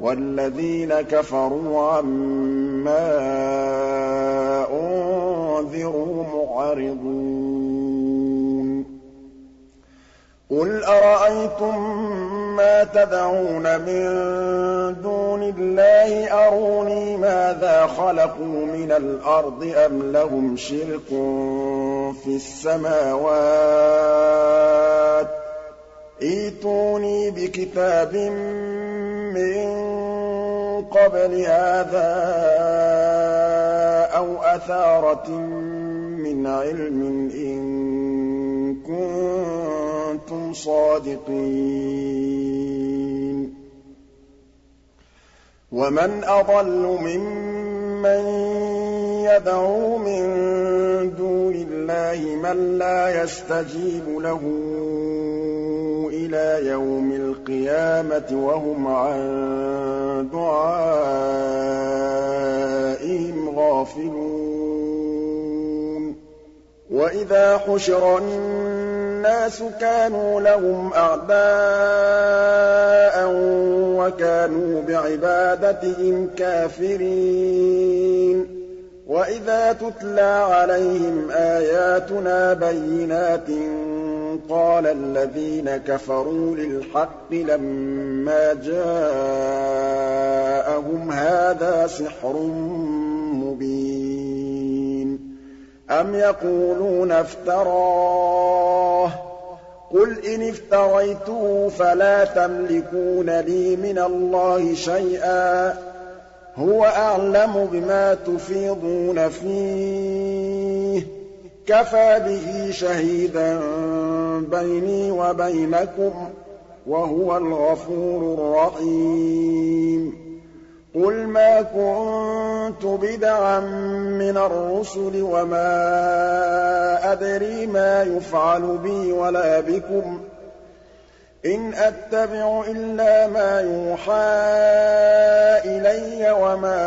وَالَّذِينَ كَفَرُوا عَمَّا أُنذِرُوا مُعْرِضُونَ. قُلْ أَرَأَيْتُم مَّا تَدْعُونَ مِن دُونِ اللَّهِ؟ أَرُونِي مَاذَا خَلَقُوا مِنَ الْأَرْضِ أَمْ لَهُمْ شِرْكٌ فِي السَّمَاوَاتِ ۖ؟ ائْتُونِي بِكِتَابٍ مِّن قَبْلِ هَٰذَا أَوْ أَثَارَةٍ مِّنْ عِلْمٍ إِن كُنتُمْ صَادِقِينَ. وَمَنْ أَضَلُّ مِمَّن يَدْعُو مِن دُونِ اللَّهِ مَن لَّا يَسْتَجِيبُ لَهُ إِلَىٰ يَوْمِ الْقِيَامَةِ وَهُمْ عَن دُعَائِهِمْ غَافِلُونَ. وَإِذَا حُشِرَ النَّاسُ كَانُوا لَهُمْ أَعْدَاءً وَكَانُوا بِعِبَادَتِهِمْ كَافِرِينَ. وَإِذَا تُتْلَىٰ عَلَيْهِمْ آيَاتُنَا بَيِّنَاتٍ قَالَ الَّذِينَ كَفَرُوا لِلْحَقِّ لَمَّا جَاءَهُمْ هَٰذَا سِحْرٌ مُّبِينٌ أَمْ يَقُولُونَ افْتَرَاهُ ۖ قُلْ إِنِ افْتَرَيْتُهُ فَلَا تَمْلِكُونَ لِي مِنَ اللَّهِ شَيْئًا ۖ هُوَ أَعْلَمُ بِمَا تُفِيضُونَ فِيهِ ۖ. كَفَىٰ بِهِ شَهِيدًا بَيْنِي وَبَيْنَكُمْ ۖ وَهُوَ الْغَفُورُ الرَّحِيمُ. قُلْ مَا كُنتُ بِدْعًا مِّنَ الرُّسُلِ وَمَا أَدْرِي مَا يُفْعَلُ بِي وَلَا بِكُمْ ۖ. إِنْ أَتَّبِعُ إِلَّا مَا يُوحَىٰ إِلَيَّ وَمَا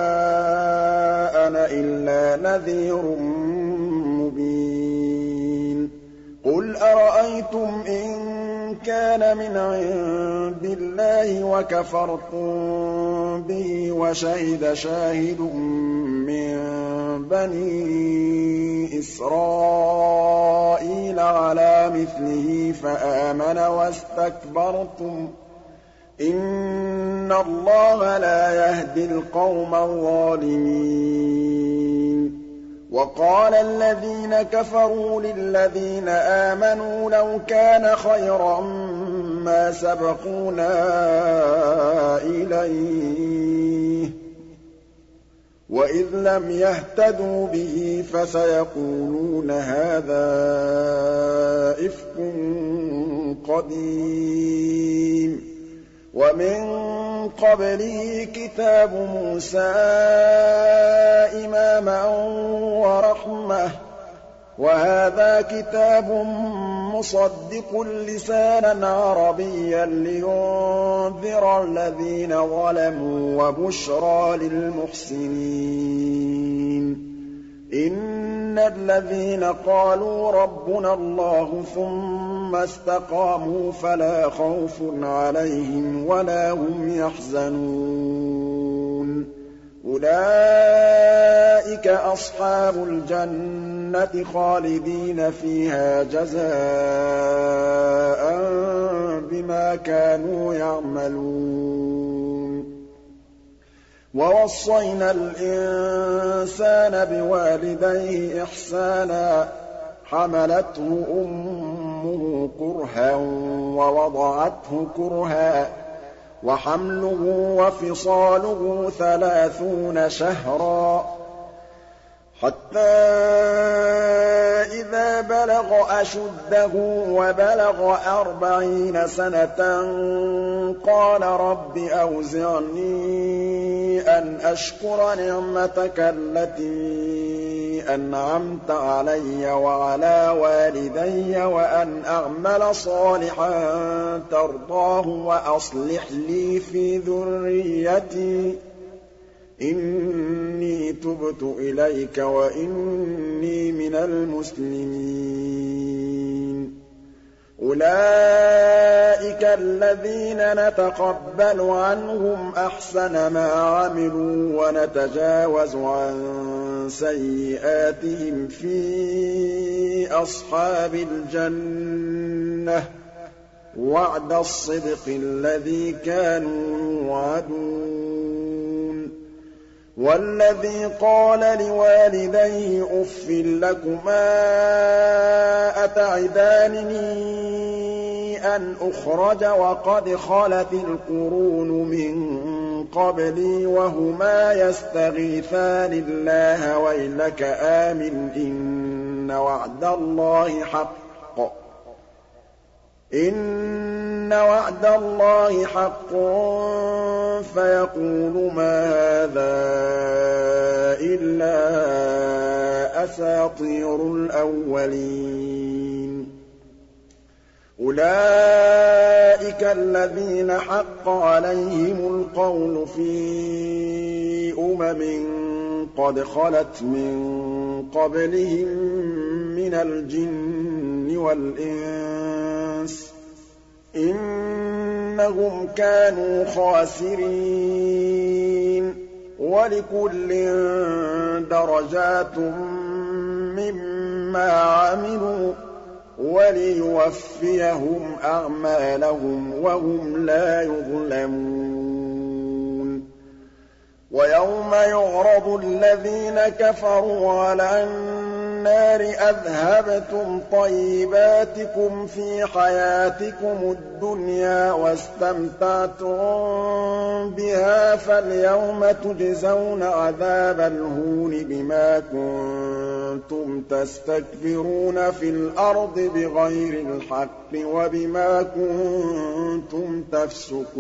أَنَا إِلَّا نَذِيرٌ مُّبِينٌ. قُلْ أَرَأَيْتُمْ إِن كَانَ مِنْ عِندِ اللَّهِ وَكَفَرْتُم بِهِ وَشَهِدَ شَاهِدٌ مِّن بَنِي إِسْرَائِيلَ عَلَىٰ مِثْلِهِ فَآمَنَ وَاسْتَكْبَرْتُمْ ۖ. إِنَّ اللَّهَ لَا يَهْدِي الْقَوْمَ الظَّالِمِينَ. وَقَالَ الَّذِينَ كَفَرُوا لِلَّذِينَ آمَنُوا لَوْ كَانَ خَيْرًا مَّا سَبَقُونَا إِلَيْهِ ۚ. وَإِذ لَّمْ يَهْتَدُوا بِهِ فَسَيَقُولُونَ هَٰذَا إِفْكٌ قَدِيمٌ وَمِن قَبْلِهِ كِتَابُ مُوسَىٰ إِمَامًا وَرَحْمَةً ۚ وَهَٰذَا كِتَابٌ مُّصَدِّقٌ لِّسَانًا عَرَبِيًّا لِّيُنذِرَ الَّذِينَ ظَلَمُوا وَبُشْرَىٰ لِلْمُحْسِنِينَ. إِنَّ الَّذِينَ قَالُوا رَبُّنَا اللَّهُ ثُمَّ اسْتَقَامُوا فَلَا خَوْفٌ عَلَيْهِمْ وَلَا هُمْ يَحْزَنُونَ. أُولَٰئِكَ أَصْحَابُ الْجَنَّةِ خَالِدِينَ فِيهَا جَزَاءً بِمَا كَانُوا يَعْمَلُونَ. وَوَصَّيْنَا الْإِنسَانَ بِوَالِدَيْهِ إِحْسَانًا ۖ حَمَلَتْهُ أُمُّهُ كُرْهًا وَوَضَعَتْهُ كُرْهًا ۖ وَحَمْلُهُ وَفِصَالُهُ ثَلَاثُونَ شَهْرًا. حَتَّىٰ إِذَا بَلَغَ أَشُدَّهُ وَبَلَغَ أَرْبَعِينَ سَنَةً قَالَ رَبِّ أَوْزِعْنِي أَنْ أَشْكُرَ نِعْمَتَكَ الَّتِي أَنْعَمْتَ عَلَيَّ وَعَلَىٰ وَالِدَيَّ وَأَنْ أَعْمَلَ صَالِحًا تَرْضَاهُ وَأَصْلِحْ لِي فِي ذُرِّيَّتِي ۖ. إِنِّي تُبْتُ إِلَيْكَ وَإِنِّي مِنَ الْمُسْلِمِينَ. أُولَٰئِكَ الَّذِينَ نَتَقَبَّلُ عَنْهُمْ أَحْسَنَ مَا عَمِلُوا وَنَتَجَاوَزُ عَن سَيِّئَاتِهِمْ فِي أَصْحَابِ الْجَنَّةِ ۖ وَعْدَ الصِّدْقِ الَّذِي كَانُوا يُوعَدُونَ. وَالَّذِي قَالَ لِوَالِدَيْهِ أُفٍّ لَّكُمَا أَتَعِدَانِنِي أَنْ أُخْرَجَ وَقَدْ خَلَتِ الْقُرُونُ مِن قَبْلِي وَهُمَا يَسْتَغِيثَانِ اللَّهَ وَيْلَكَ آمِنْ إِنَّ وَعْدَ اللَّهِ حَقٌّ إِنَّ وَعْدَ اللَّهِ حَقٌّ فَيَقُولُ مَا هَٰذَا إِلَّا أَسَاطِيرُ الْأَوَّلِينَ. أُولَٰئِكَ الَّذِينَ حَقَّ عَلَيْهِمُ الْقَوْلُ فِي أُمَمٍ قَدْ خَلَتْ مِن قَبْلِهِم مِّنَ الْجِنِّ وَالْإِنسِ ۖ إِنَّهُمْ كَانُوا خَاسِرِينَ. وَلِكُلٍّ دَرَجَاتٌ مِّمَّا عَمِلُوا ۖ وَلِيُوَفِّيَهُمْ أَعْمَالَهُمْ وَهُمْ لَا يُظْلَمُونَ. وَيَوْمَ يُعْرَضُ الَّذِينَ كَفَرُوا عَلَى النَّارِ أَذْهَبْتُمْ طَيِّبَاتِكُمْ فِي حَيَاتِكُمُ الدُّنْيَا وَاسْتَمْتَعْتُم بِهَا فَالْيَوْمَ تُجْزَوْنَ عَذَابَ الْهُونِ بِمَا كُنتُمْ تَسْتَكْبِرُونَ فِي الْأَرْضِ بِغَيْرِ الْحَقِّ وَبِمَا كُنتُمْ تَفْسُقُونَ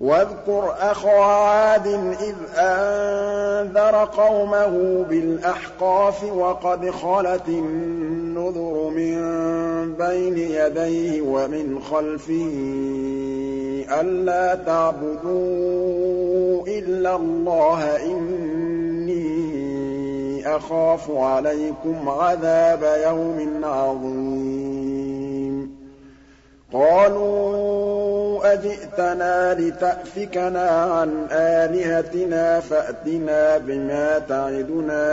وَاذْكُرْ أَخَا عَادٍ إِذْ أَنذَرَ قَوْمَهُ بِالْأَحْقَافِ وَقَدْ خَلَتِ النُّذُرُ مِن بَيْنِ يَدَيْهِ وَمِنْ خَلْفِهِ أَلَّا تَعْبُدُوا إِلَّا اللَّهَ إِنِّي أَخَافُ عَلَيْكُمْ عَذَابَ يَوْمٍ عَظِيمٍ. قَالُوا أَجِئْتَنَا لِتَأْفِكَنَا عَنْ آلِهَتِنَا فَأْتِنَا بِمَا تَعِدُنَا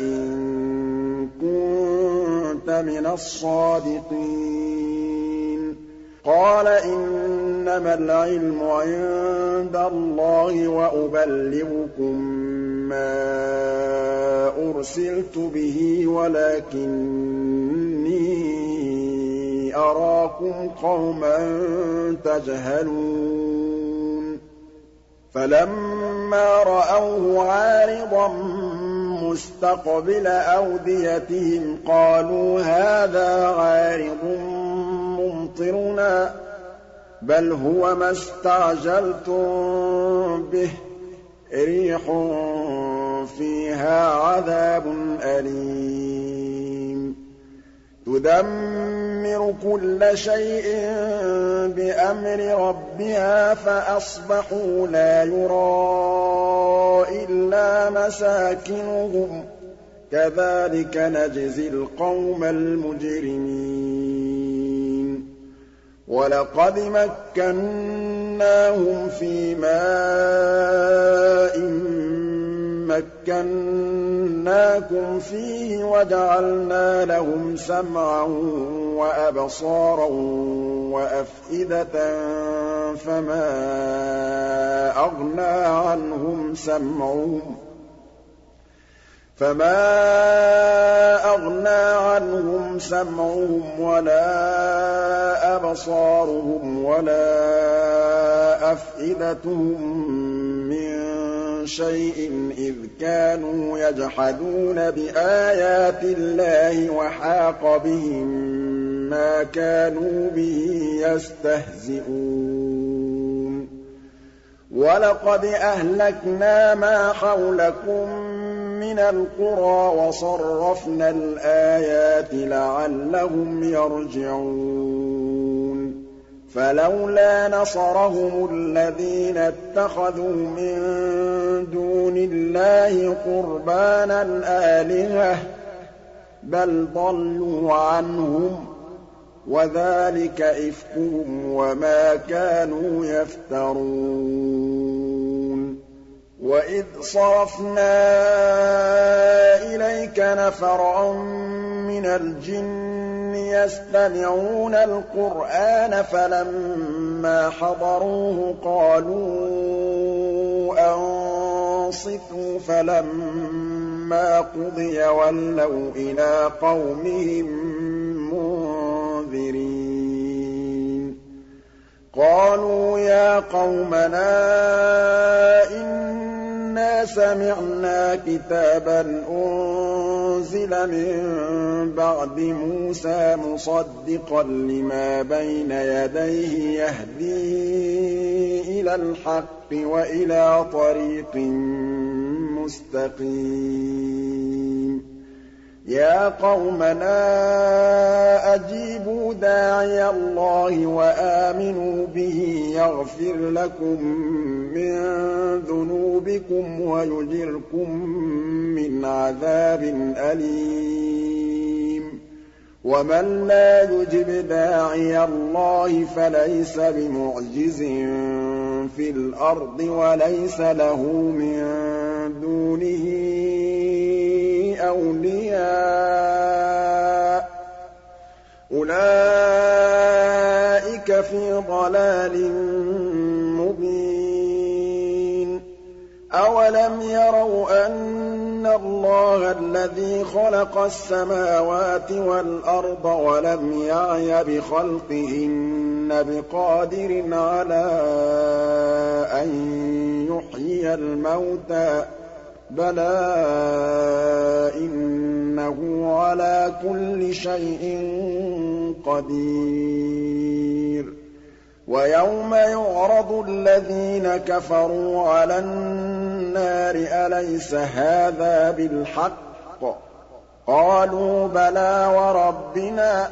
إِن كُنتَ مِنَ الصَّادِقِينَ. قَالَ إِنَّمَا الْعِلْمُ عِندَ اللَّهِ وَأُبَلِّغُكُم مَّا أُرْسِلْتُ بِهِ وَلَٰكِنِّي أَرَاكُمْ قَوْمًا تَجْهَلُونَ فَلَمَّا رَأَوْهُ عَارِضًا مُّسْتَقْبِلَ أَوْدِيَتِهِمْ قَالُوا هَٰذَا عَارِضٌ مُّمْطِرُنَا ۚ بَلْ هُوَ مَا اسْتَعْجَلْتُم بِهِ ۖ رِيحٌ فِيهَا عَذَابٌ أَلِيمٌ تُدَمِّرُ كُلَّ شَيْءٍ بِأَمْرِ رَبِّهَا فَأَصْبَحُوا لَا يُرَىٰ إِلَّا مَسَاكِنُهُمْ ۚ. كَذَٰلِكَ نَجْزِي الْقَوْمَ الْمُجْرِمِينَ. وَلَقَدْ مَكَّنَّاهُمْ فِي مَاءٍ مَّكَّنَّاكُمْ فِيهِ وَجَعَلْنَا لَهُمْ سَمْعًا وَأَبْصَارًا وَأَفْئِدَةً فَمَا أَغْنَىٰ عَنْهُمْ سَمْعُهُمْ فَمَا أَغْنَىٰ عَنْهُمْ سَمْعُهُمْ وَلَا أَبْصَارُهُمْ وَلَا أَفْئِدَتُهُم مِّن شَيْءٍ إِذْ كَانُوا يَجْحَدُونَ بِآيَاتِ اللَّهِ وَحَاقَ بِهِم مَّا كَانُوا بِهِ يَسْتَهْزِئُونَ. وَلَقَدْ أَهْلَكْنَا مَا حَوْلَكُم مِّنَ الْقُرَىٰ وَصَرَّفْنَا الْآيَاتِ لَعَلَّهُمْ يَرْجِعُونَ. فَلَوْلَا نَصَرَهُمُ الَّذِينَ اتَّخَذُوا مِن دُونِ اللَّهِ قُرْبَانًا آلِهَةً ۖ بَلْ ضَلُّوا عَنْهُمْ ۚ وَذَٰلِكَ إِفْكُهُمْ وَمَا كَانُوا يَفْتَرُونَ. وَإِذْ صَرَفْنَا إِلَيْكَ نَفَرًا مِّنَ الْجِنِّ يَسْتَمِعُونَ الْقُرْآنَ فَلَمَّا حَضَرُوهُ قَالُوا أَنصِتُوا فَلَمَّا قُضِيَ وَلَّوْا إِلَىٰ قَوْمِهِم مُّنذِرِينَ. قَالُوا يَا قَوْمَنَا إِنَّا سَمِعْنَا كِتَابًا أُنزِلَ مِن بَعْدِ مُوسَىٰ مُصَدِّقًا لِّمَا بَيْنَ يَدَيْهِ يَهْدِي إِلَى الْحَقِّ وَإِلَىٰ طَرِيقٍ مُّسْتَقِيمٍ. يَا قَوْمَنَا أَجِيبُوا دَاعِيَ اللَّهِ وَآمِنُوا بِهِ يَغْفِرْ لَكُم مِّن ذُنُوبِكُمْ وَيُجِرْكُم مِّنْ عَذَابٍ أَلِيمٍ. وَمَن لَّا يُجِبْ دَاعِيَ اللَّهِ فَلَيْسَ بِمُعْجِزٍ فِي الْأَرْضِ وَلَيْسَ لَهُ مِن دُونِهِ أَوْلِيَاءُ ۚ. أُولَٰئِكَ فِي ضَلَالٍ مُّبِينٍ أَوَلَمْ يَرَوْا أَنَّ اللَّهَ الَّذِي خَلَقَ السَّمَاوَاتِ وَالْأَرْضَ وَلَمْ يَعْيَ بِخَلْقِهِنَّ بِقَادِرٍ عَلَىٰ أَن يُحْيِيَ الْمَوْتَىٰ ۚ بَلَىٰ إِنَّهُ عَلَىٰ كُلِّ شَيْءٍ قَدِيرٌ وَيَوْمَ يُعْرَضُ الَّذِينَ كَفَرُوا عَلَى النَّارِ أَلَيْسَ هَٰذَا بِالْحَقِّ ۖ قَالُوا بَلَىٰ وَرَبِّنَا ۚ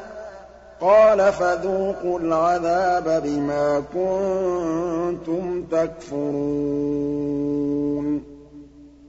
قَالَ فَذُوقُوا الْعَذَابَ بِمَا كُنتُمْ تَكْفُرُونَ